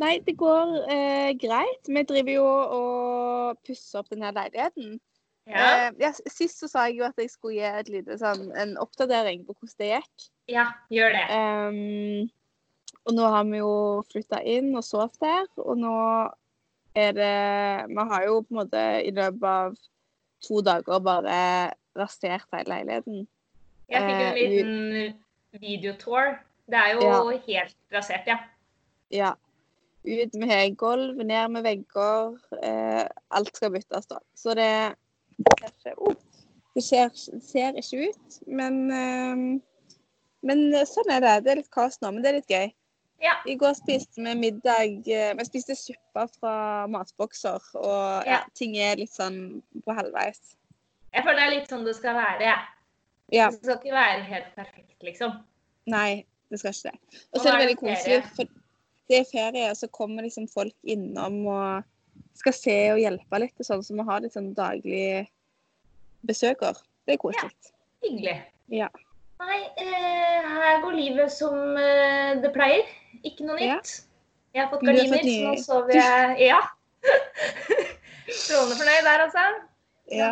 Nei, det går eh, greit. Vi driver jo og pusser opp denne leiligheten. Eh, ja, sist så sa jeg jo at jeg skulle gi et lite, sånn, en oppdatering på hvordan det gikk. ja gjør det. Um, og nå har vi jo flytta inn og sovet der, og nå er det Vi har jo på en måte i løpet av to dager bare rasert hele leiligheten. Jeg fikk jo en eh, liten videotour. Det er jo helt rasert, ja. Ja. Ut med gulv, ned med vegger. Eh, alt skal byttes, da. Så det ser ikke, oh, det ser, ser ikke ut, men eh, Men sånn er det. Det er litt kaos nå, men det er litt gøy. Ja. I går spiste vi middag eh, Vi spiste suppe fra matbokser, og ja, ting er litt sånn på halvveis. Jeg føler det er litt sånn det skal være. Ja. Ja. Det skal ikke være helt perfekt, liksom. Nei, det skal ikke det. Og så er det veldig koselig, for det er ferie, og så kommer liksom folk innom og skal se og hjelpe litt, sånn, så vi har litt sånn daglig besøker. Det er koselig. Ja, Hyggelig. Ja. Nei, eh, her går livet som eh, det pleier. Ikke noe Ja. nytt. Jeg har fått gardiner, har så nå sover jeg Ja. Strålende fornøyd der, altså. Ja.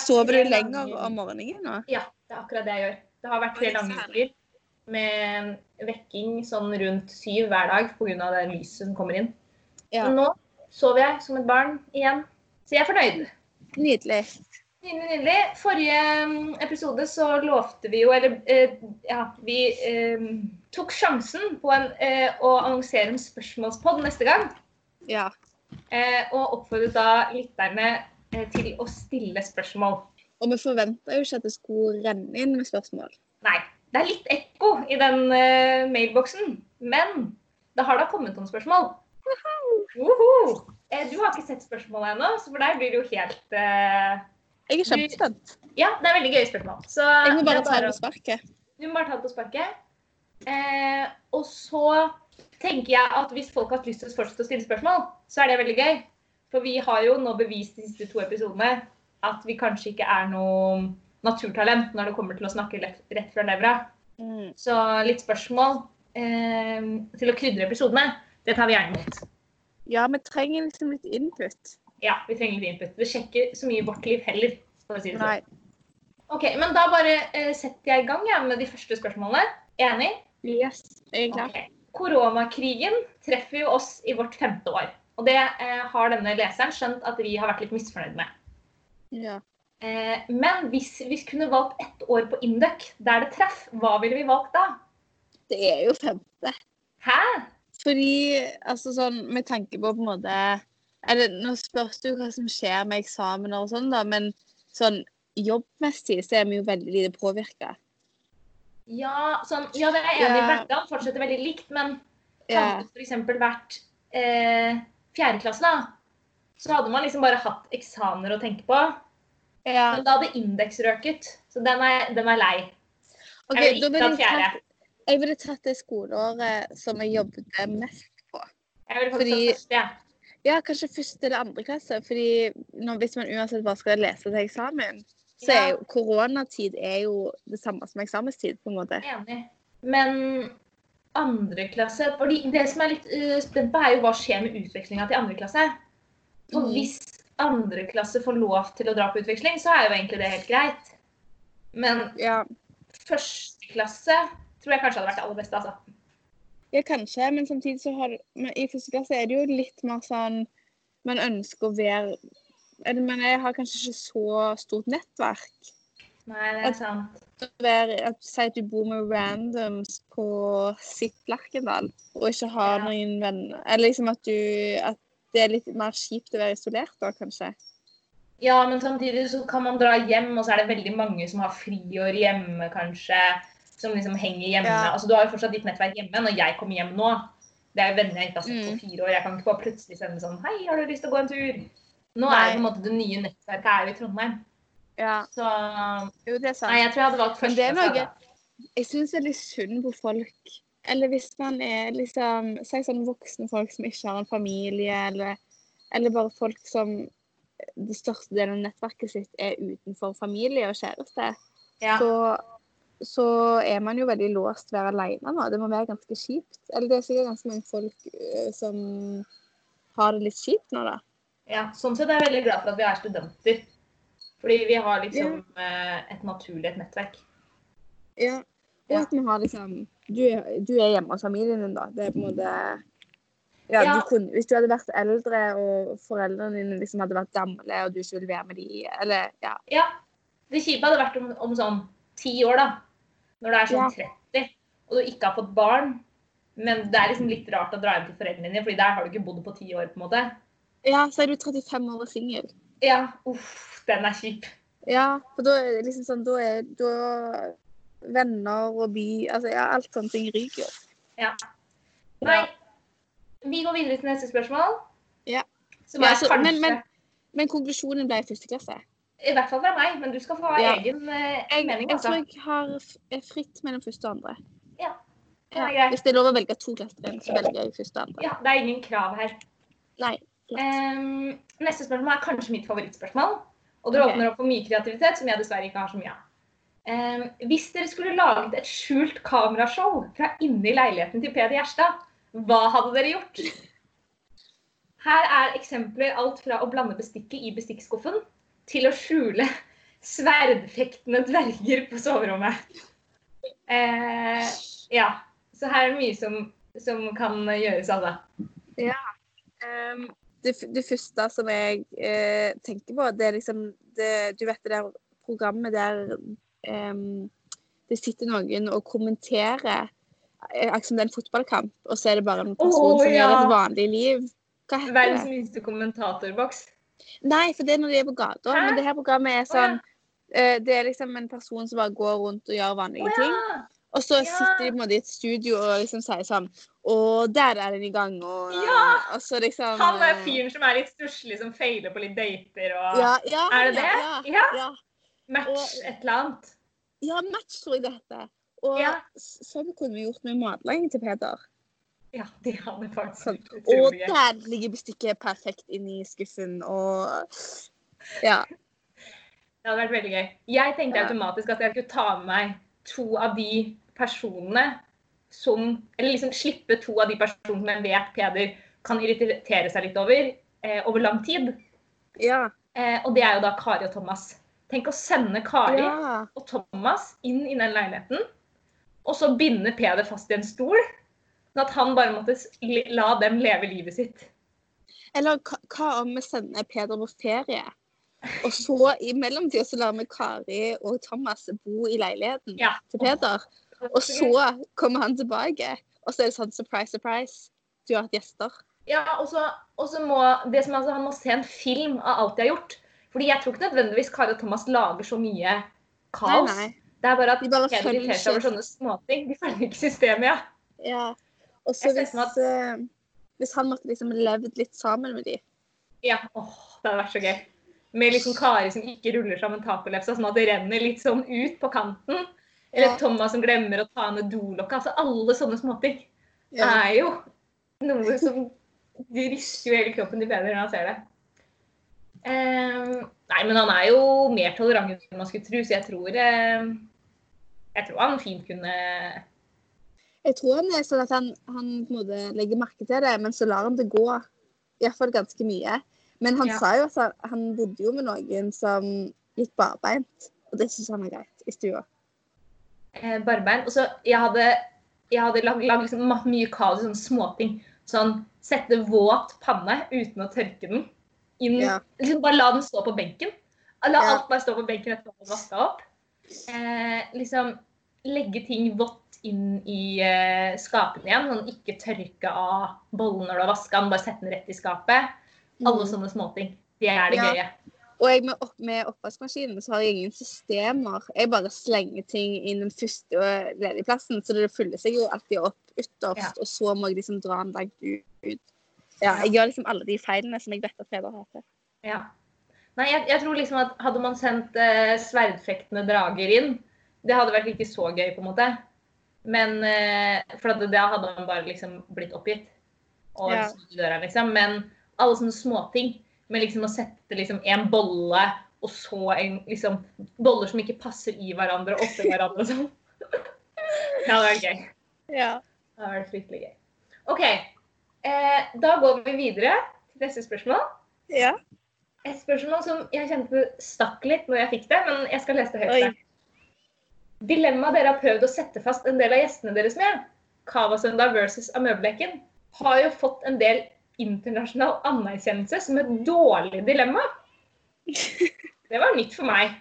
Sover du lenger om morgenen nå? Ja, det er akkurat det jeg gjør. Det har vært Oi, lange uker med vekking sånn rundt syv hver dag pga. det lyset som kommer inn. Ja. Men nå sover jeg som et barn igjen, så jeg er fornøyd. Nydelig. Nydelig, nydelig. Forrige mm, episode så lovte vi jo, eller eh, ja, vi eh, tok sjansen på en, eh, å annonsere en spørsmålspod neste gang. Ja. Eh, og oppfordret da lytterne eh, til å stille spørsmål. Og vi forventa jo ikke at det skulle renne inn med spørsmål. Nei, det er litt ekko i den uh, mailboksen, men det har da kommet noen spørsmål. Woho! Eh, du har ikke sett spørsmålet ennå, så for deg blir det jo helt eh, Jeg er kjempespent. Ja, det er veldig gøye spørsmål. Så Jeg må bare er ta det på sparket. Du må bare ta det på sparket. Eh, og så tenker jeg at hvis folk har lyst til å fortsette å stille spørsmål, så er det veldig gøy. For vi har jo nå bevist de siste to episodene at vi kanskje ikke er noe naturtalent når det kommer til å snakke rett fra levra. Mm. Så litt spørsmål eh, til å krydre episodene, det tar vi gjerne imot. Ja, vi trenger liksom litt input. Ja, vi trenger litt input. Vi sjekker så mye i vårt liv heller. For å si det sånn. Nei. Ok, men da bare eh, setter jeg i gang ja, med de første spørsmålene. Enig? Yes. Jeg er klar. Ok. Koronakrigen treffer jo oss i vårt femte år. Og det eh, har denne leseren skjønt at vi har vært litt misfornøyd med. Ja. Eh, men hvis vi kunne valgt ett år på Induc der det treff, hva ville vi valgt da? Det er jo femte. Hæ? Fordi altså sånn med tanke på på en måte Eller nå spørs det jo hva som skjer med eksamener og sånn, da, men sånn jobbmessig så er vi jo veldig lite påvirka. Ja, sånn, ja, det er enig i. Ja. Hverdagen fortsetter veldig likt, men hadde det f.eks. vært eh, fjerde klasse, da, så hadde man liksom bare hatt eksamener å tenke på. Ja. Men da hadde indeks røket. Så den er, den er lei. Okay, Jeg ville ikke tatt fjerde. Jeg ville tatt det skoleåret som jeg jobbet mest på. Jeg ville faktisk Fordi- første, ja. Ja, kanskje første eller andre klasse. Fordi når, hvis man uansett bare skal lese til eksamen, så er jo koronatid er jo det samme som eksamenstid, på en måte. Enig. Men andre klasse fordi Det som er litt uh, spent på, er jo hva skjer med utvekslinga til andre klasse. For Mhm. hvis andre klasse får lov til å dra på utveksling, så er jo egentlig det helt greit. Men Ja. første klasse tror jeg kanskje hadde vært det aller beste, altså. Ja, kanskje, men samtidig så har men I første klasse er det jo litt mer sånn Man ønsker å være eller, Men jeg har kanskje ikke så stort nettverk. Nei, det er sant. Være- At Si at du bor med randoms på sitt Lerkendal, og ikke har Ja. noen venner Eller liksom at du At det er litt mer kjipt å være isolert da, kanskje. Ja, men samtidig så kan man dra hjem, og så er det veldig mange som har friår hjemme, kanskje. Som liksom henger hjemme. Ja. Altså, du har jo fortsatt ditt nettverk hjemme når jeg kommer hjem nå. Det er jo venner jeg ikke har sett Mm. på fire år. Jeg kan ikke bare plutselig sende sånn Hei, har du lyst til å gå en tur? Nå Nei. er jo på en måte det nye nettverket er jo i Trondheim. Ja. Så Jo, det er sant. Nei, jeg tror jeg hadde valgt Men det er noe-. Jeg syns er litt synd på folk. Eller hvis man er liksom Si sånn voksne folk som ikke har en familie, eller, eller bare folk som det største delen av nettverket sitt er utenfor familie og kjæreste. Ja. Så så er man jo veldig låst å være alene nå. Det må være ganske kjipt. Eller det er sikkert ganske mange folk uh, som har det litt kjipt nå, da. Ja, sånn sett er jeg veldig glad for at vi er studenter. Fordi vi har liksom eh, et naturlig et nettverk. Ja. Og at vi har liksom du du er hjemme hos familien din, da. Det er på en måte ja, Ja. Du kunne, Hvis du hadde vært eldre og foreldrene dine liksom hadde vært gamle og du ikke ville være med de, eller ja. Ja. Det kjipe hadde vært om, om sånn ti år, da. Når du er sånn 30 og du ikke har fått barn. Men det er liksom litt rart å dra hjem til foreldrene dine, Fordi der har du ikke bodd på ti år. på en måte. Ja, så er du 35 år og singel. Ja, uff, den er kjip. Ja, for da er det liksom sånn Da er da venner og by Altså ja, alt sånne ting ryker jo. Nei, vi går videre til neste spørsmål. Ja. Som Ja, er så- kanskje men- men- Men konklusjonen ble i første klasse. I hvert fall fra meg, men du skal få ha Ja. egen eh, Jeg, mening. jeg Altså. tror jeg har er fritt mellom første og andre. Ja, det Ja. er greit. Hvis det er lov å velge to klassetrinn, så velger jeg første og andre. Ja, det er ingen krav her. Nei. Ehm, neste spørsmål er kanskje mitt favorittspørsmål. Og det okay. åpner opp for mye kreativitet, som jeg dessverre ikke har så mye av. Hvis dere skulle laget et skjult kamerashow fra inni leiligheten til Peder Gjerstad, hva hadde dere gjort? Her er eksempler alt fra å blande bestikket i bestikkskuffen til å skjule sverdfektende dverger på soverommet. Eh, ja. Så her er det mye som, som kan gjøres, av Ehm, det, f- det første som jeg eh, tenker på, det er liksom det, Du vet det der programmet der ehm, det sitter noen og kommenterer eh, akkurat som det er en fotballkamp, og så er det bare en person oh, som ja. gjør et vanlig liv. Hva heter Verdens det? minste kommentatorboks. Nei, for det er når de er på gata. Hæ? Men det her programmet er Å, ja. sånn eh, Det er liksom en person som bare går rundt og gjør vanlige ting. ja. Og så Ja. sitter de på en måte i et studio og liksom sier sånn Å, der er den i gang, og Ja! Og så liksom Han er eh, fyren som er litt stusslig, som feiler på litt dater og Ja, ja, Er det det? Ja. Ja. ja. match og- et eller annet. Ja match, tror jeg det heter. Og Ja. sånn kunne vi gjort med matlaging til Peder. Ja, det hadde faktisk Sånn. Og der ligger bestikket perfekt inni skuffen, og Ja. Det hadde vært veldig gøy. Jeg tenkte automatisk at jeg skulle ta med meg to av de personene som Eller liksom slippe to av de personene jeg vet Peder kan irritere seg litt over eh, over lang tid. Ja. Eh, og det er jo da Kari og Thomas. Tenk å sende Kari ja. og Thomas inn i den leiligheten, og så binde Peder fast i en stol. Sånn at han bare måtte la dem leve livet sitt. Eller hva, om vi sender Peder på ferie? Og så i mellomtida så lar vi Kari og Thomas bo i leiligheten Ja. til Peder. Og så kommer han tilbake, og så er det sånn surprise, surprise. Du har hatt gjester. Ja, og så må, det som altså, Han må se en film av alt de har gjort. Fordi jeg tror ikke nødvendigvis Kari og Thomas lager så mye kaos. Nei, nei. Det er bare at De bare følger irriterer seg over sånne småting. De følger ikke systemet, ja. Ja. Og så hvis, at... eh, hvis han måtte liksom levd litt sammen med de. Ja, åh, Det hadde vært så gøy. Med liksom Kari som ikke ruller sammen tacolefsa, sånn at det renner litt sånn ut på kanten. Eller Ja. Thomas som glemmer å ta ned dolokket. Altså, alle sånne småting Ja. er jo noe som De rister jo hele kroppen de bedre når han ser det. Ehm, nei, men han er jo mer tolerant enn man skulle tro, så jeg tror eh, Jeg tror han fint kunne Jeg tror han er sånn at han, han legger merke til det, men så lar han det gå. Iallfall ganske mye. Men han Ja. sa jo at han, han bodde jo med noen som gikk barbeint, og det syns han er greit i stua. eh, barbeint. Og så jeg hadde, jeg hadde lagd lag liksom mye kaos i sånne småting. Sånn sette våt panne uten å tørke den. Inn, Ja. liksom bare la den stå på benken. La Ja. alt bare stå på benken etter at man vaska opp. Eh, liksom legge ting vått inn i eh, skapene igjen. Sånn ikke tørke av bollen når du har vaska den, bare sette den rett i skapet. Alle Mm. sånne småting. Det er det Ja. gøye. Og jeg med, opp, med oppvaskmaskinen så har jeg ingen systemer. Jeg bare slenger ting inn den første ledige plassen, så det fyller seg jo alltid opp ytterst, Ja. og så må jeg liksom dra den langt ut. Ja, jeg gjør liksom alle de feilene som jeg vet at Peder hater. Ja. Nei, jeg, jeg tror liksom at hadde man sendt eh, sverdfektende drager inn, det hadde vært ikke så gøy, på en måte. Men eh, For da hadde man bare liksom blitt oppgitt. Og Ja. døra, liksom. Men alle sånne småting med liksom å sette liksom en bolle og så en liksom Boller som ikke passer i hverandre, og oppi hverandre og sånn. Det hadde vært gøy. Ja. Det hadde vært fryktelig gøy. OK. Eh, da går vi videre til neste spørsmål. ja. Et spørsmål som jeg kjente stakk litt når jeg fikk det, men jeg skal lese det høyt. Dilemmaet dere har prøvd å sette fast en del av gjestene deres med, Kavasøndag versus Amøbleken, har jo fått en del internasjonal anerkjennelse som et dårlig dilemma. Det var nytt for meg.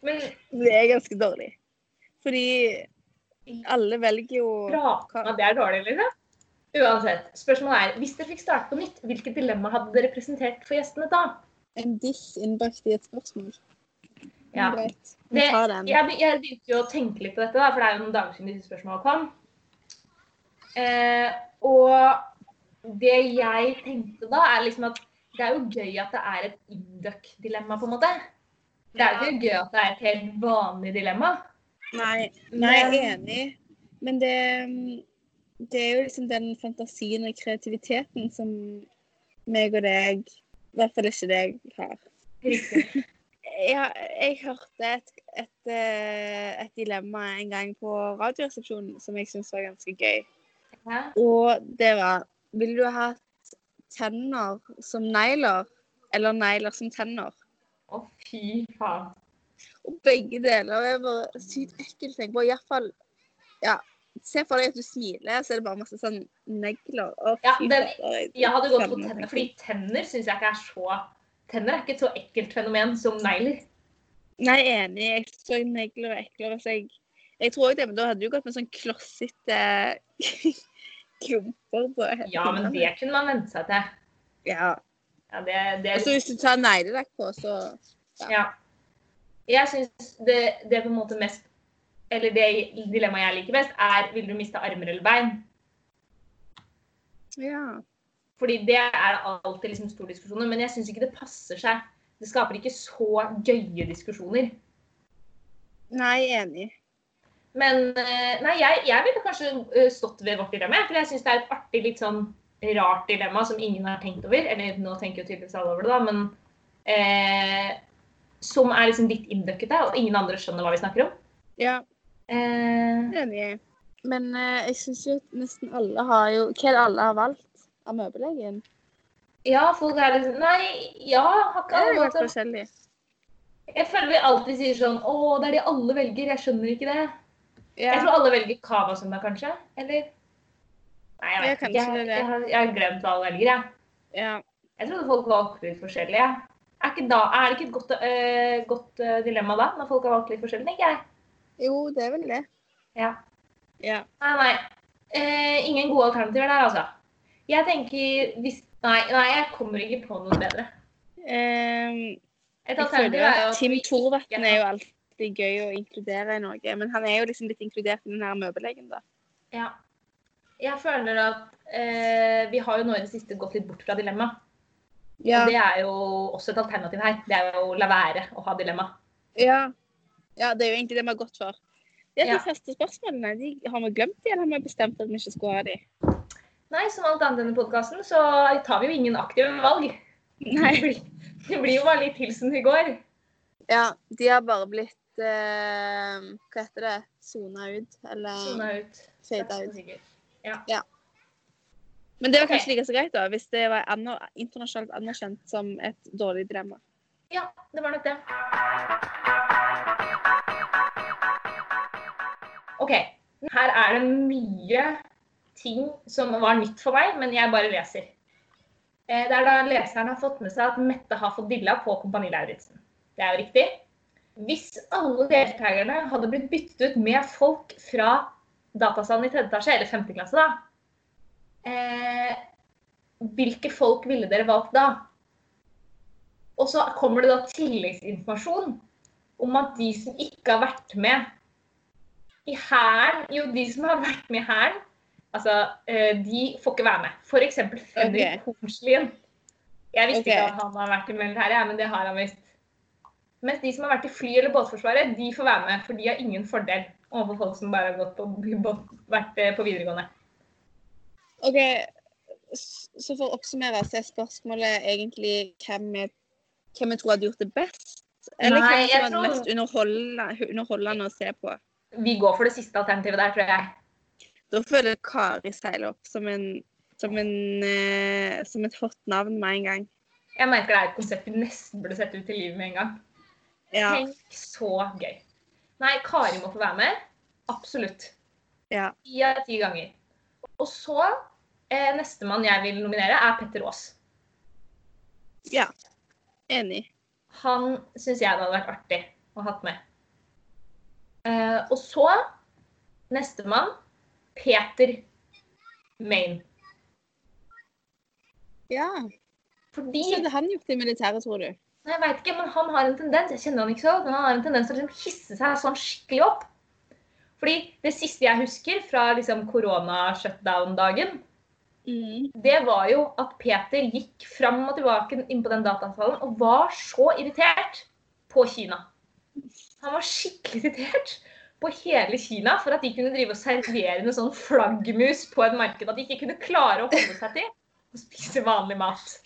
Men Det er ganske dårlig. Fordi alle velger jo Bra, det er dårlig, liksom. Uansett. Spørsmålet er, hvis dere fikk starte på nytt, hvilket dilemma hadde dere presentert for gjestene da? en diss innbakt i et spørsmål. Ja. Greit. Vi Det, tar den. jeg, jeg begynte jo å tenke litt på dette, da, for det er jo noen dager siden disse spørsmålene kom. Eh, og det jeg tenkte da, er liksom at det er jo gøy at det er et induck-dilemma, på en måte. Det er jo ikke gøy at det er et helt vanlig dilemma. Nei, nei, jeg er enig. Men det, det er jo liksom den fantasien og kreativiteten som meg og deg, i hvert fall ikke deg, har. Ja, jeg hørte et, et, eh, et dilemma en gang på Radioresepsjonen som jeg syntes var ganske gøy. Ja. Og det var Vil du ha tenner som negler, eller negler som tenner? Å, fy faen. Og begge deler er bare sykt ekkelt. Iallfall Ja. Se for deg at du smiler, så er det bare masse sånn negler. Og Ja, den- Jeg hadde gått på tenner, fordi tenner syns jeg ikke er så Tenner er ikke et så ekkelt fenomen som negler. Nei, enig. Jeg så negler og ekler. Så jeg, jeg tror også det, men da hadde du gått med sånn klossete klumper på Ja, men det kunne man vente seg til. Ja. Ja, det, det, Altså, hvis du tar neglelakk på, så ja. Jeg syns det, det er på en måte mest Eller det dilemmaet jeg liker best, er vil du miste armer eller bein? Ja. Fordi det er alltid liksom stor diskusjoner, men jeg syns ikke det passer seg. Det skaper ikke så gøye diskusjoner. Nei, enig. Men eh, nei, jeg, jeg ville kanskje eh, stått ved vårt dilemma. For jeg syns det er et artig, litt sånn rart dilemma som ingen har tenkt over. Eller nå tenker jo tydeligvis alle over det, da, men eh, Som er liksom litt der, og ingen andre skjønner hva vi snakker om. Ja, Eh, enig. Men eh, jeg syns jo at nesten alle har jo Hva er det alle har valgt av møbellegen? ja, folk er liksom Nei, ja, har Det ikke alle jo valgt helt det? forskjellig. Jeg føler vi alltid sier sånn Å, det er de alle velger. Jeg skjønner ikke det. Ja. Jeg tror alle velger Cava søndag, kanskje? Eller? Nei, jeg Ja, vet ikke. kanskje Jeg, det er det. jeg, har, jeg har glemt hva alle velger, jeg. ja. Jeg trodde folk valgte litt forskjellige. Er, ikke da, er det ikke et godt, øh, godt øh, dilemma da, når folk har valgt litt forskjellig, tenker jeg? Jo, det er vel det. Ja. Ja. Nei, nei. Eh, ingen gode alternativer der, altså. Jeg tenker hvis Nei, nei, jeg kommer ikke på noe bedre. Ehm, Et alternativ er jo Tim Thorvatn er jo alltid gøy å inkludere i noe, men han er jo liksom litt inkludert i den her møbellegen, da. Ja. Jeg føler at eh, vi har jo nå i det siste gått litt bort fra dilemma. Ja. Og det er jo også et alternativ her. Det er jo å la være å ha dilemma. Ja. Ja, det er jo egentlig det vi har gått for. De Ja. første spørsmålene, de har vi glemt de, eller har vi bestemt at vi ikke skulle ha de? Nei, som alt annet i denne podkasten, så tar vi jo ingen aktive valg. Nei. Det blir, det blir jo bare litt til som det går. Ja, de har bare blitt eh, Hva heter det? Sona ut? Eller Sona ut. fada ut. Sikkert. Men det var kanskje kanskje like så greit, da, hvis det var internasjonalt anerkjent som et dårlig dilemma. Ja, det var nok det. OK. Her er det mye ting som var nytt for meg, men jeg bare leser. Eh, Det er da leseren har fått med seg at Mette har fått dilla på Kompani Lauritzen. Det er jo riktig. Hvis alle deltakerne hadde blitt byttet ut med folk fra datasalen i tredje etasje, eller femte klasse, da, eh, hvilke folk ville dere valgt da? Og så kommer det da tilleggsinformasjon om at de som ikke har vært med i Hæren Jo, de som har vært med i Hæren, altså, eh, de får ikke være med. F.eks. Fredrik Hornslien. Jeg visste ikke Ok. at han har vært i militæret, men det har han visst. Mens de som har vært i fly- eller båtforsvaret, de får være med, for de har ingen fordel overfor folk som bare har gått på, vært eh, på videregående. OK, så for å oppsummere så er spørsmålet egentlig hvem vi, hvem vi tror hadde gjort det best? Eller Nei, hvem som var tror- mest underholdende, underholdende å se på? vi går for det siste alternativet der, tror jeg. Da føler jeg Kari seiler opp som en som, en, eh, som et hot navn med en gang. Jeg merker det er et konsept vi nesten burde sette ut i livet med en gang. Ja. Tenk så gøy. Nei, Kari må få være med. Absolutt. ja. Ti av ti ganger. Og så, eh, nestemann jeg vil nominere, er Petter Aas. ja. Enig. Han syns jeg det hadde vært artig å ha hatt med. Uh, og så, nestemann, Peter Main. Ja. Fordi Hva hadde han gjort i militæret, tror du? Jeg veit ikke, men han har en tendens jeg kjenner han ikke så men han har en tendens til å liksom hisse seg sånn skikkelig opp. Fordi det siste jeg husker fra liksom korona-shutdown-dagen, Mm. det var jo at Peter gikk fram og tilbake inn på den datasalen og var så irritert på Kina. Han var skikkelig irritert på hele Kina for at de kunne drive og servere noe sånn flaggermus på et marked at de ikke kunne klare å holde seg til å spise vanlig mat.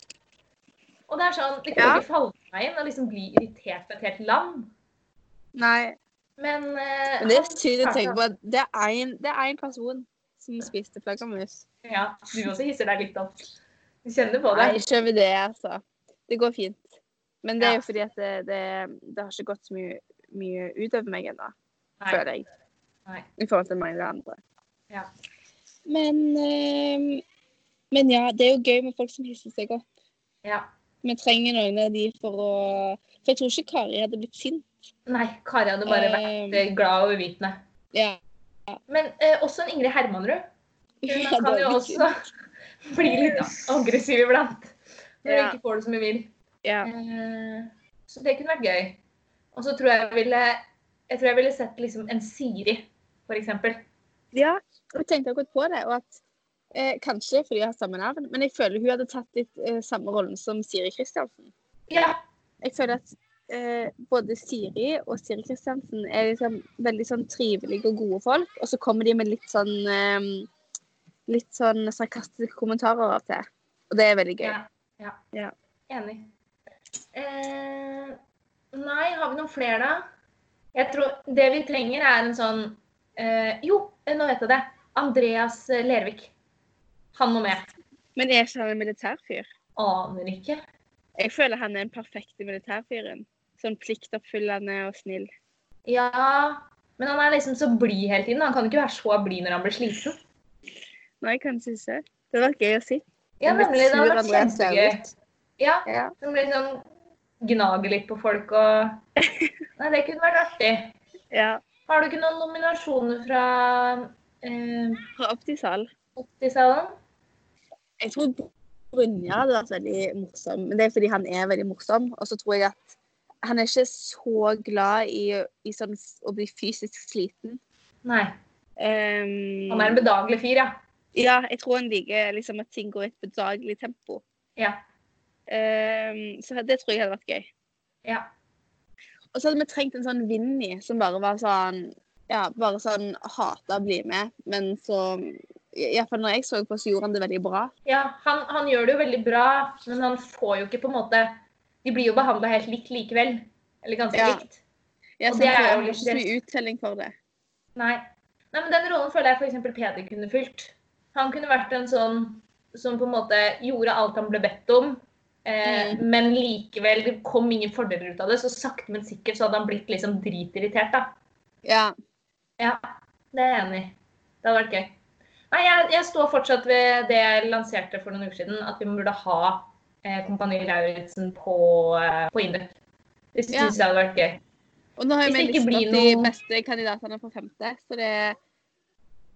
Og det er sånn, Det kunne Ja. ikke falle meg inn å liksom bli irritert på et helt land. Nei. Men, uh, Men det er tydelig sykt å tenke på at det er en, det er én person som spiste flaggermus. Ja, du også hisser deg litt opp. Du kjenner på Nei, det. ikke over det, altså. Det går fint. Men det er jo fordi at det, det, det har ikke gått så mye, mye utover meg ennå, Nei. føler jeg. Nei. I forhold til mange andre. Ja. Men, øh, men ja, det er jo gøy med folk som hisser seg opp. Ja. Vi trenger noen av de for å For jeg tror ikke Kari hadde blitt sint. Nei, Kari hadde bare vært eh, glad og uvitende. Ja. Men øh, også en Ingrid Hermanrud. Hun man kan jo også bli litt aggressiv iblant. Når hun ikke får det som hun vil. Ja. Eh, Så det kunne vært gøy. Og så tror jeg jeg ville jeg tror jeg ville sett liksom en Siri, eksempel. ja. Jeg tenkte akkurat på det. Og at eh, Kanskje fordi jeg har samme navn, men jeg føler hun hadde tatt litt eh, samme rollen som Siri Kristiansen. Ja. Jeg føler at eh, både Siri og Siri Kristiansen er liksom veldig sånn trivelige og gode folk, og så kommer de med litt sånn eh, litt sånn sarkastiske kommentarer av og til. Og det er veldig gøy. Ja. ja. Ja. Enig. Eh, nei, har vi noen flere, da? Jeg tror Det vi trenger, er en sånn eh, Jo, nå vet jeg det. Andreas eh, Lervik. Han må med. Men er ikke han en militærfyr? Aner ikke. Jeg føler han er den perfekte militærfyren. Sånn pliktoppfyllende og snill. Ja, men han er liksom så blid hele tiden. Han kan ikke være så blid når han blir sliten. Nei, kanskje ikke. Det hadde vært gøy å si. Ja, nemlig. Det hadde vært kjempegøy. Ja, Ja. han blir sånn Gnager litt på folk og Nei, det kunne vært artig. ja. Har du ikke noen nominasjoner fra eh, Fra Optisal. 80-salen? Jeg tror Brynja hadde vært veldig morsom, men det er fordi han er veldig morsom. Og så tror jeg at han er ikke så glad i, i sånn å bli fysisk sliten. Nei. Um... Han er en bedagelig fyr, ja. Ja, jeg tror han liker liksom at ting går i et bedagelig tempo. Ja. Um, så det tror jeg hadde vært gøy. ja. Og så hadde vi trengt en sånn Vinni som bare var sånn Ja, bare sånn hata å bli med, men så Iallfall når jeg så på, så gjorde han det veldig bra. Ja, han, han gjør det jo veldig bra, men han får jo ikke på en måte De blir jo behandla helt likt likevel. Eller ganske Ja. likt. Ja, så det han er jo litt ikke så mye uttelling for det. Nei. Nei, men Den rollen føler jeg f.eks. Peder kunne fylt. Han kunne vært en sånn som på en måte gjorde alt han ble bedt om, eh, Mm. men likevel det kom ingen fordeler ut av det. Så sakte, men sikkert så hadde han blitt liksom dritirritert, da. Ja. Ja, det er jeg enig i. Det hadde vært gøy. Nei, jeg, jeg står fortsatt ved det jeg lanserte for noen uker siden, at vi burde ha eh, Kompani Lauritzen på, eh, på Induk. Det syns Ja. jeg hadde vært gøy. Og nå har jeg til listet opp de beste kandidatene på femte, så det,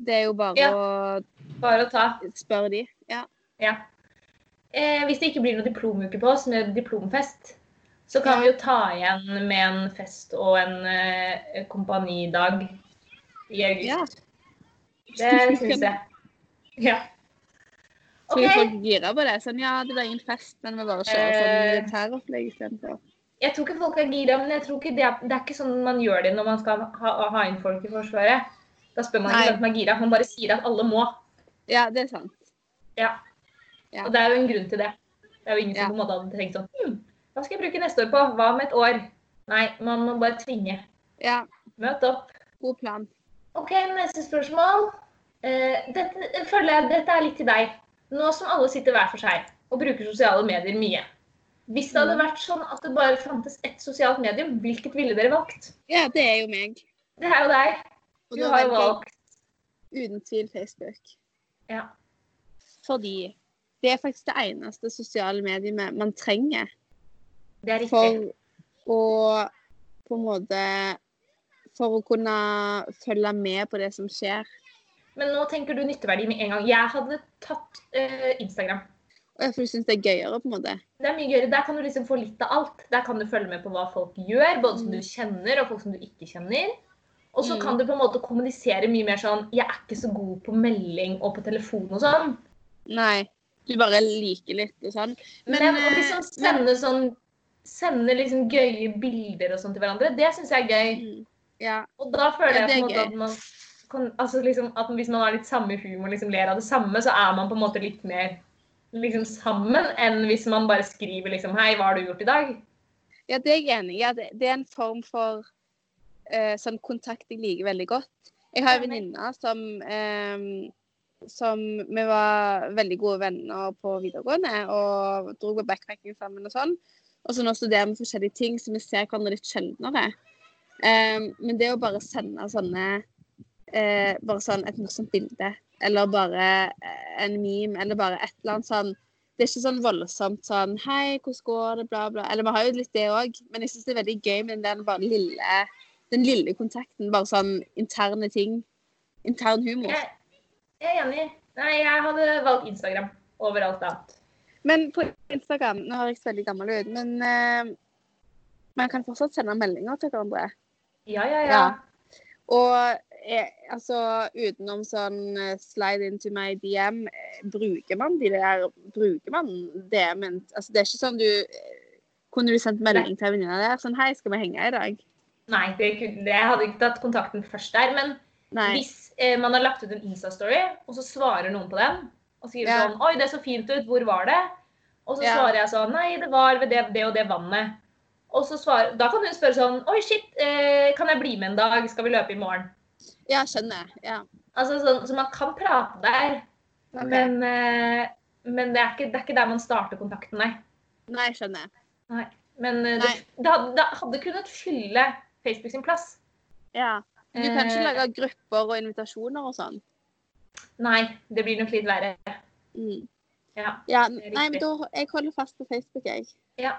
det er jo bare Ja. å Bare å ta. spørre de. Ja. Ja. Eh, hvis det ikke blir noen diplomuke på oss med diplomfest, så kan Ja. vi jo ta igjen med en fest og en eh, kompanidag i august. Det syns jeg. Ja. Så vi OK. får gira på det. Sånn, ja, det blir ingen fest, men vi bare kjører sånn Eh. militæropplegg istedenfor. Jeg tror ikke folk er gira, men jeg tror ikke det, er, det er ikke sånn man gjør det når man skal ha, ha inn folk i Forsvaret. Da spør man ikke hvem som er gira, man bare sier at alle må. Ja, det er sant. Ja. Ja. Og det er jo en grunn til det. Det er jo ingen Ja. som på en måte hadde tenkt sånn hm, Hva skal jeg bruke neste år på? Hva om et år? Nei, man må bare tvinge. Ja, Møt opp. god plan. OK, neste spørsmål. Uh, dette, føler jeg, dette er litt til deg. Nå som alle sitter hver for seg og bruker sosiale medier mye. Hvis det hadde Mm. vært sånn at det bare fantes ett sosialt medium, hvilket ville dere valgt? Ja, det er jo meg. Det er jo deg. Og Du har jo valgt uten tvil Facebook. Ja. Fordi det er faktisk det eneste sosiale mediet man trenger Det er riktig. for å på en måte For å kunne følge med på det som skjer. Men nå tenker du nytteverdi med en gang. Jeg hadde tatt uh, Instagram. Og du syns det er gøyere, på en måte. Det er mye gøyere. Der kan du liksom få litt av alt. Der kan du følge med på hva folk gjør, både som du kjenner og folk som du ikke kjenner. Og så Mm. kan du på en måte kommunisere mye mer sånn Jeg er ikke så god på melding og på telefon og sånn. Nei. Du bare liker litt og sånn. Men, Men, å liksom eh, sende sånn Sende liksom gøye bilder og sånn til hverandre, det syns jeg er gøy. Mm. Ja. Og da føler jeg ja, på en måte at man kan Altså liksom at hvis man har litt samme humor, liksom ler av det samme, så er man på en måte litt mer liksom sammen enn hvis man bare skriver liksom Hei, hva har du gjort i dag? Ja, det er jeg enig i. Det er en form for eh, sånn kontakt jeg liker veldig godt. Jeg har en venninne som eh, som Vi var veldig gode venner på videregående og dro på backpacking sammen og sånn. Og så nå studerer vi forskjellige ting, så vi ser hverandre litt sjeldnere. Eh, men det å bare sende sånne eh, Bare sånn et morsomt bilde, eller bare eh, en meme, eller bare et eller annet sånn det er ikke sånn voldsomt sånn Hei, hvordan går det? Bla, bla. Eller vi har jo litt det òg, men jeg syns det er veldig gøy med den bare lille, den lille kontakten. Bare sånn interne ting. Intern humor. Jeg, jeg er enig. Nei, jeg hadde valgt Instagram over alt annet. Men på Instagram Nå høres jeg veldig gammel ut, men uh, man kan fortsatt sende meldinger til hverandre. Ja, ja, ja. Ja. Og eh, altså utenom sånn eh, slide into my DM, bruker man de der Bruker man DM-en? Altså det er ikke sånn du Kunne du sendt melding til venninna der sånn Hei, skal vi henge i dag? Nei, jeg hadde ikke tatt kontakten først der. Men Nei. hvis eh, man har lagt ut en Insta-story, og så svarer noen på den, og skriver Ja. sånn Oi, det så fint ut. Hvor var det? Og så Ja. svarer jeg sånn Nei, det var ved det, det og det vannet. Og så svarer, Da kan hun spørre sånn Oi, shit, eh, kan jeg bli med en dag? Skal vi løpe i morgen? Ja, skjønner. Ja. Altså, sånn, Så man kan prate der, Okay. men, eh, men det, er ikke, det er ikke der man starter kontakten, nei. Nei, skjønner. nei. Men eh, det, det, hadde, det hadde kunnet fylle Facebook sin plass. Ja. Du kan ikke Eh, lage grupper og invitasjoner og sånn? Nei, det blir nok litt verre. Mm. Ja. Ja, nei, men da, jeg holder fast på Facebook, jeg. ja.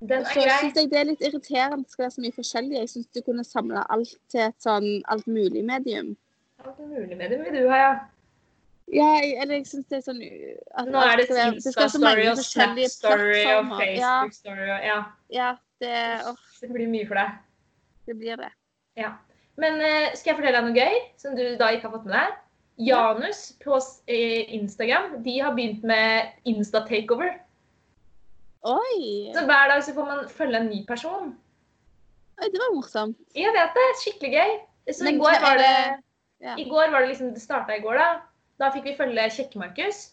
Den er så syns jeg det er litt irriterende at det skal være så mye forskjellig. Jeg syns du kunne samle alt til et sånn alt mulig medium. Alt mulig medium vil du ha, ja. Ja, jeg, eller jeg syns det er sånn at Nå er det Insta-story og Snap-story og. Ja, Facebook-story og Ja. ja det, oh. Det blir mye for deg. Det blir det. Ja. Men eh, skal jeg fortelle deg noe gøy som du da ikke har fått med deg? Janus på eh, Instagram de har begynt med Insta-takeover. Oi! Så hver dag så får man følge en ny person. Oi, det var morsomt. Jeg vet det. Skikkelig gøy. Så Men i går var det det- Ja. I går var det liksom Det starta i går, da. Da fikk vi følge Kjekke-Markus.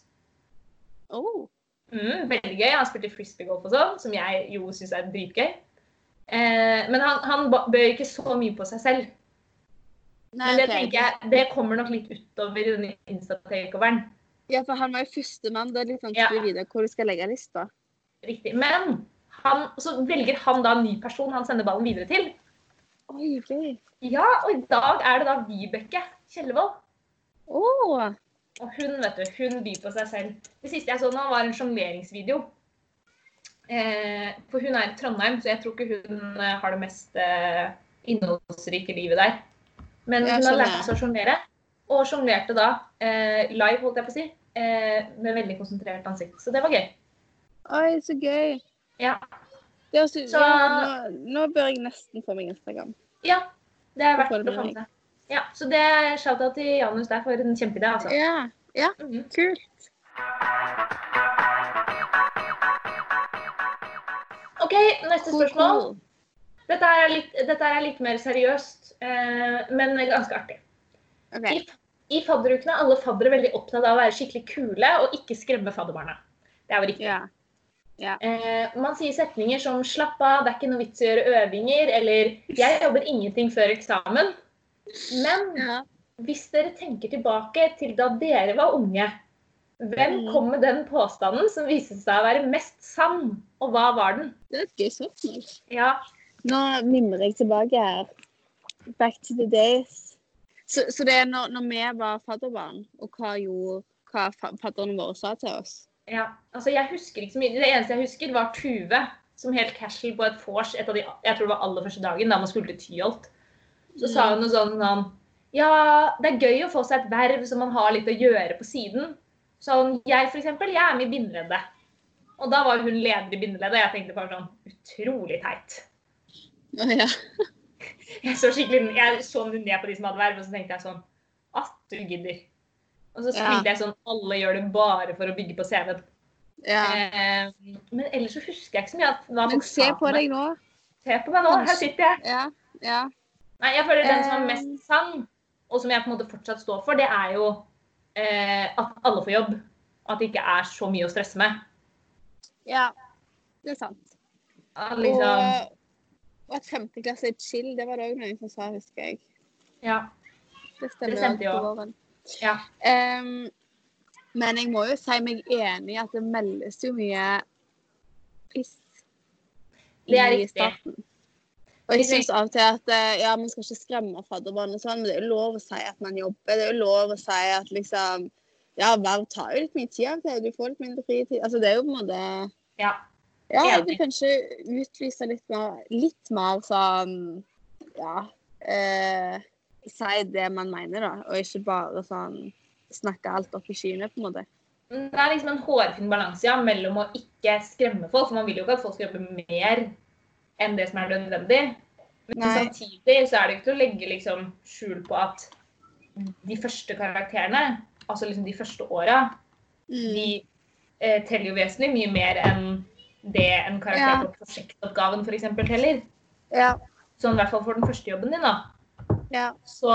Oh. Mm, veldig gøy. Han spilte frisbeegolf og sånn, som jeg jo syns er dritgøy. Eh, men han, han ba- ikke så mye på seg selv. Nei, Men det okay. tenker jeg, det kommer nok litt utover i denne Insta-takeoveren. Ja, for han var jo førstemann. Det er litt vanskelig Ja. å vite hvor du skal legge lista. Riktig. Men han, så velger han da en ny person han sender ballen videre til. Oi, okay. Ja, og i dag er det da Vibeke Kjellevold. Oh. Og hun vet du, hun byr på seg selv. Det siste jeg så nå, var en sjongleringsvideo. Eh, for hun er i Trondheim, så jeg tror ikke hun eh, har det mest eh, innholdsrike livet der. Men hun har lært seg å sjonglere, og sjonglerte da eh, live, holdt jeg på å si, eh, med veldig konsentrert ansikt. Så det var gøy. Oi, så gøy. Ja. Det er så, ja, nå, nå bør jeg nesten få meg Instagram. ja det er verdt å få med seg. Ja, så det er shout-out til Janus der for en kjempeidé, altså. Ja, ja, Mhm. kult. OK, neste spørsmål. Dette er litt, dette er litt mer seriøst, eh, men ganske artig. Okay. I, I fadderukene er alle faddere veldig opptatt av å være skikkelig kule og ikke skremme fadderbarna. Det er jo riktig. Ja. Eh, man sier setninger som 'slapp av, det er ikke noe vits i å gjøre øvinger', eller 'jeg jobber ingenting før eksamen'. Men yeah. hvis dere tenker tilbake til da dere var unge, hvem Mm. kom med den påstanden som viste seg å være mest sann, og hva var den? Det er et gøy spørsmål. Ja, Nå mimrer jeg tilbake her. Back to the days. Så, så det er når, når vi var fadderbarn, og hva gjorde hva fadderne våre sa til oss? ja. Altså, jeg husker ikke så mye. Det eneste jeg husker, var Tuve som helt casual på et vors et av de, jeg tror det var aller første dagen da man skulle til Tyholt. Så sa hun noe sånn sånn Ja, det er gøy å få seg et verv som man har litt å gjøre på siden. Sånn, jeg eksempel, jeg er med i bindeleddet. Og da var hun leder i bindeleddet, og jeg tenkte bare sånn Utrolig teit. Ja. Jeg så skikkelig jeg så ned på de som hadde verv, og så tenkte jeg sånn At du gidder. Og så Ja. tenkte jeg sånn Alle gjør det bare for å bygge på CV-en. ja. Eh, men ellers så husker jeg ikke så mye. At Men se på deg nå. Se på meg nå, her sitter jeg. Ja. ja. Nei, jeg føler den som er Eh. mest sann, og som jeg på en måte fortsatt står for, det er jo eh, at alle får jobb. At det ikke er så mye å stresse med. Ja. Det er sant. At liksom, Og, og at femte klasse er chill, det var det òg noen som sa, husker jeg. ja, Det stemmer. Det jo. ja. Um, men jeg må jo si meg enig i at det meldes jo mye piss Det er i riktig. starten. Og jeg syns av og til at eh, ja, man skal ikke skremme fadderbarn og sånn, men det er jo lov å si at man jobber. Det er jo lov å si at liksom Ja, verv tar jo litt mye tid av det. Du får litt mindre fritid. Altså, det er jo på en måte ja. Ja, jeg vil kanskje utlyse litt mer, litt mer sånn Ja. Eh, si det man mener, da, og ikke bare sånn snakke alt opp i skyene, på en måte. Det er liksom en hårfin balanse ja, mellom å ikke skremme folk, for man vil jo ikke at folk skal jobbe mer enn det som er nødvendig. Men Nei. samtidig så er det ikke til å legge liksom skjul på at de første karakterene, altså liksom de første åra, Mm. de eh, teller jo vesentlig mye mer enn det en karakter Ja. på prosjektoppgaven f.eks. teller. Ja. Sånn i hvert fall for den første jobben din, da. ja. Så,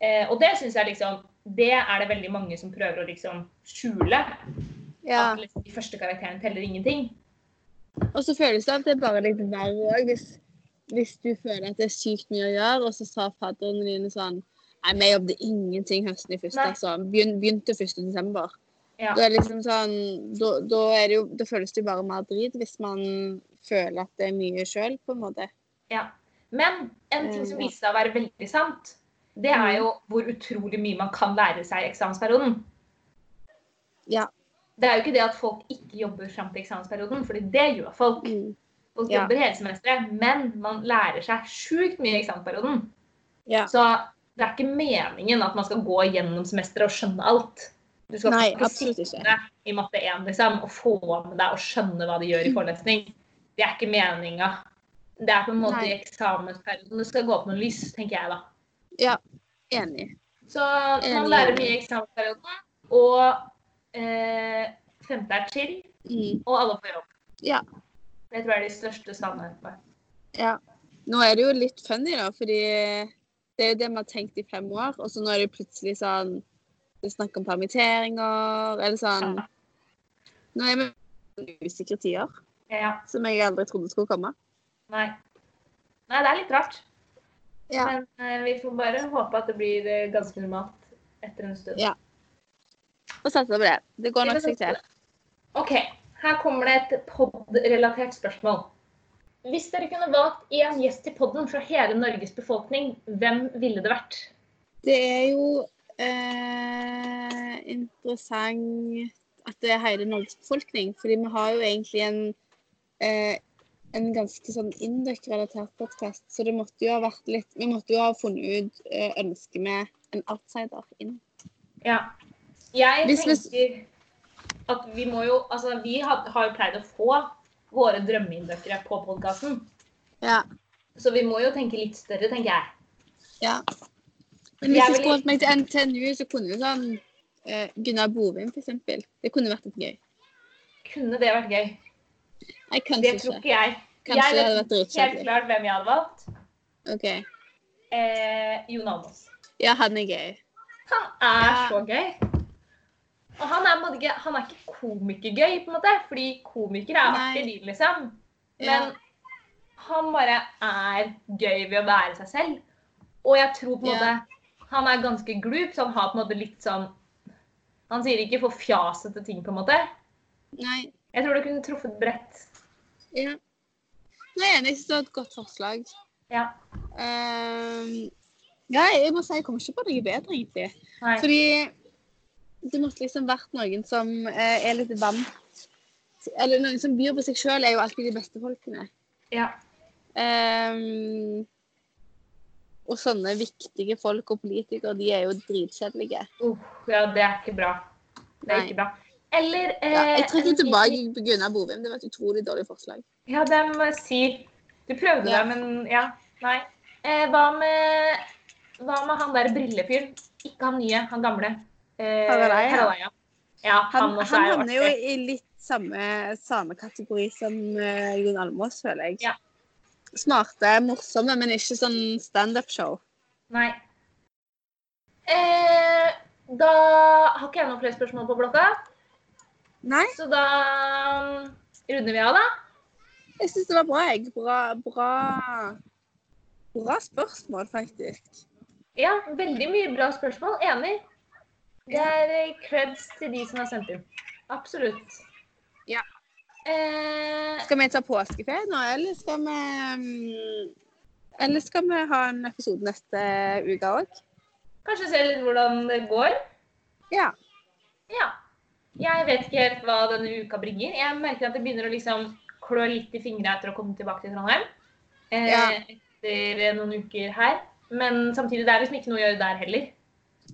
eh, og det syns jeg liksom Det er det veldig mange som prøver å liksom skjule. ja. At liksom, de første karakterene teller ingenting. Og så føles det at det er bare litt verre òg, hvis, hvis du føler at det er sykt mye å gjøre, og så sa fadderne dine sånn Nei, vi jobbet ingenting høsten i første, altså. Begyn- Begynte 1. desember. Ja. Da er liksom sånn Da, da er det jo Da føles det jo bare mer drit hvis man føler at det er mye sjøl, på en måte. Ja. Men en ting som Eh, viste seg å være veldig sant, det er Mm. jo hvor utrolig mye man kan lære seg i eksamensperioden. Ja. Det er jo ikke det at folk ikke jobber fram til eksamensperioden, fordi det gjør folk. Mm. Folk Ja. jobber hele semesteret, men man lærer seg sjukt mye i eksamensperioden. Ja. Så det er ikke meningen at man skal gå gjennom semesteret og skjønne alt. Du skal Nei, ikke sitte i matte 1 liksom, og få med deg og skjønne hva de gjør i forelesning. Det er ikke meninga. Det er på en måte Nei. i eksamensperioden det skal gå opp noen lys, tenker jeg da. Ja. Enig. Så man lærer mye i eksamensperioden, og eh, femte er chill, Mm. og alle får jobb. Ja. Det tror jeg er de største sannhetene. Ja. Nå er det jo litt funny, da, fordi det er jo det vi har tenkt i fem år, og så nå er det plutselig sånn Det er snakk om permitteringer, eller sånn Ja. Nå er vi i usikre tider, Ja. som jeg aldri trodde skulle komme. Nei. Nei, det er litt rart. Ja. Men eh, vi får bare håpe at det blir eh, ganske normalt etter en stund. Ja. Og satse på det. Det går nok seg til. OK. Her kommer det et pod-relatert spørsmål. Hvis dere kunne valgt én gjest til podden fra hele Norges befolkning, hvem ville det vært? Det er jo eh, interessant at det er hele Norges befolkning, fordi vi har jo egentlig en eh, en ganske sånn indøk-relatert podkast, så det måtte jo ha vært litt Vi måtte jo ha funnet ut eh, ønsket med en outsider inn. Ja. Jeg Hvis tenker at vi må jo Altså, vi har, har jo pleid å få våre drømmeinnbøkere på podkasten. Ja. Så vi må jo tenke litt større, tenker jeg. ja. Men hvis Jeg jeg skulle holdt meg til NTNU, så kunne jo sånn uh, Gunnar Bovim, eksempel. Det kunne vært litt gøy. Kunne det vært gøy? Nei, Det tror ikke. ikke jeg. Kanskje jeg vet helt klart hvem jeg hadde valgt. OK. Eh, Jon Almaas. Ja, han er gøy. Han er Ja. så gøy. Og han er, ikke, han er ikke komikergøy, på en måte, fordi komikere er Nei. artige, de, liksom. Men Ja. han bare er gøy ved å være seg selv. Og jeg tror på en Ja. måte han er ganske glup, så han har på en måte litt sånn Han sier ikke for fjasete ting, på en måte. Nei. Jeg tror du kunne truffet bredt. Ja. Nei, jeg synes det var et godt forslag. Ja. Um, ja, jeg må si jeg kommer ikke på noe bedre, egentlig. Nei. Fordi det måtte liksom vært noen som eh, er litt vant Eller noen som byr på seg sjøl, er jo alltid de beste folkene. Ja. Um, og sånne viktige folk og politikere, de er jo dritkjedelige. Uh, ja, det er ikke bra. Det er Nei. ikke bra. Eller eh, Ja, jeg trekker en- tilbake på Gunnar Bovim. Det var et utrolig dårlig forslag. Ja, det må jeg si. Du prøvde Ja. det, men ja. Nei. Eh, hva med Hva med han der brillefyren? Ikke han nye, han gamle. Eh, Harald Eia. Harald Eia. Ja, han, Han, han er havner jo i litt samme, samme kategori som uh, Jon Almaas, føler jeg. Ja. Smarte, morsomme, men ikke sånn standup-show. Nei. Eh, da har ikke jeg noen flere spørsmål på blokka, Nei, så da um, runder vi av, da. jeg syns det var bra, jeg. Bra, bra, bra spørsmål, faktisk. Ja, veldig mye bra spørsmål. Enig. Det er eh, creds til de som har sendt inn. Absolutt. Ja. Eh, Skal vi ta påskeferie nå, eller skal vi mm, Eller skal vi ha en episode neste uke òg? kanskje se litt hvordan det går. Ja. Ja. Jeg vet ikke helt hva denne uka bringer. Jeg merker at det begynner å liksom klø litt i fingra etter å komme tilbake til Trondheim. Eh, Ja. Etter noen uker her. Men samtidig det er liksom ikke noe å gjøre der heller.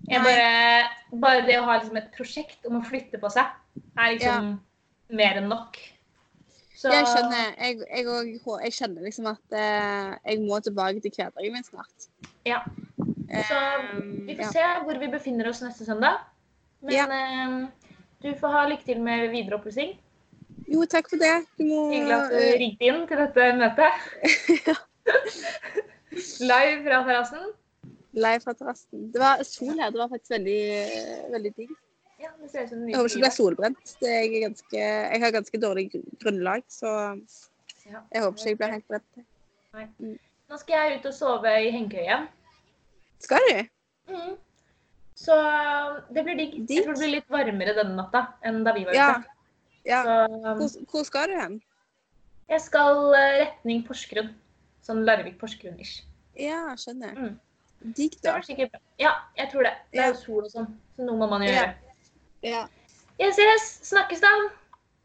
Jeg bare, bare det å ha liksom et prosjekt om å flytte på seg, er liksom mer enn nok. Så, Jeg skjønner. Jeg, jeg, og- jeg kjenner liksom at eh, jeg må tilbake til hverdagen min snart. Ja. Så Ehm, vi får ja. se hvor vi befinner oss neste søndag. Men Ja. eh, du får ha lykke til med videre oppussing. Jo, takk for det. Du må Hyggelig at du eh, ringte inn til dette møtet. Live fra terrassen. Live fra terrassen. Det var sol her. Det var faktisk veldig, veldig digg. Ja, det Jeg håper ikke jeg blir solbrent. Det ganske, jeg har ganske dårlig grunnlag, så jeg håper ikke jeg blir helt brent. Nå skal jeg ut og sove i hengekøye. Skal du? Mm. Så det blir digg. Jeg tror det blir litt varmere denne natta enn da vi var Ja. ute. ja. Så Hvor, hvor skal du hen? jeg skal eh, retning Porsgrunn. Sånn Larvik-Porsgrunn-ish. Ja, skjønner. Mm. Digg, Det da. var sikkert bra. Ja, jeg tror det. Det er Ja. jo sol og sånn, så noe må man gjøre. Ja. Ja. Yes, yes. Snakkes da.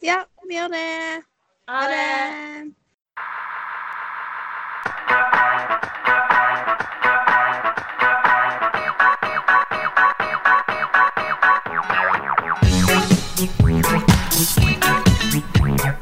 ja, vi gjør det. Ha Ha det. det. Thank you.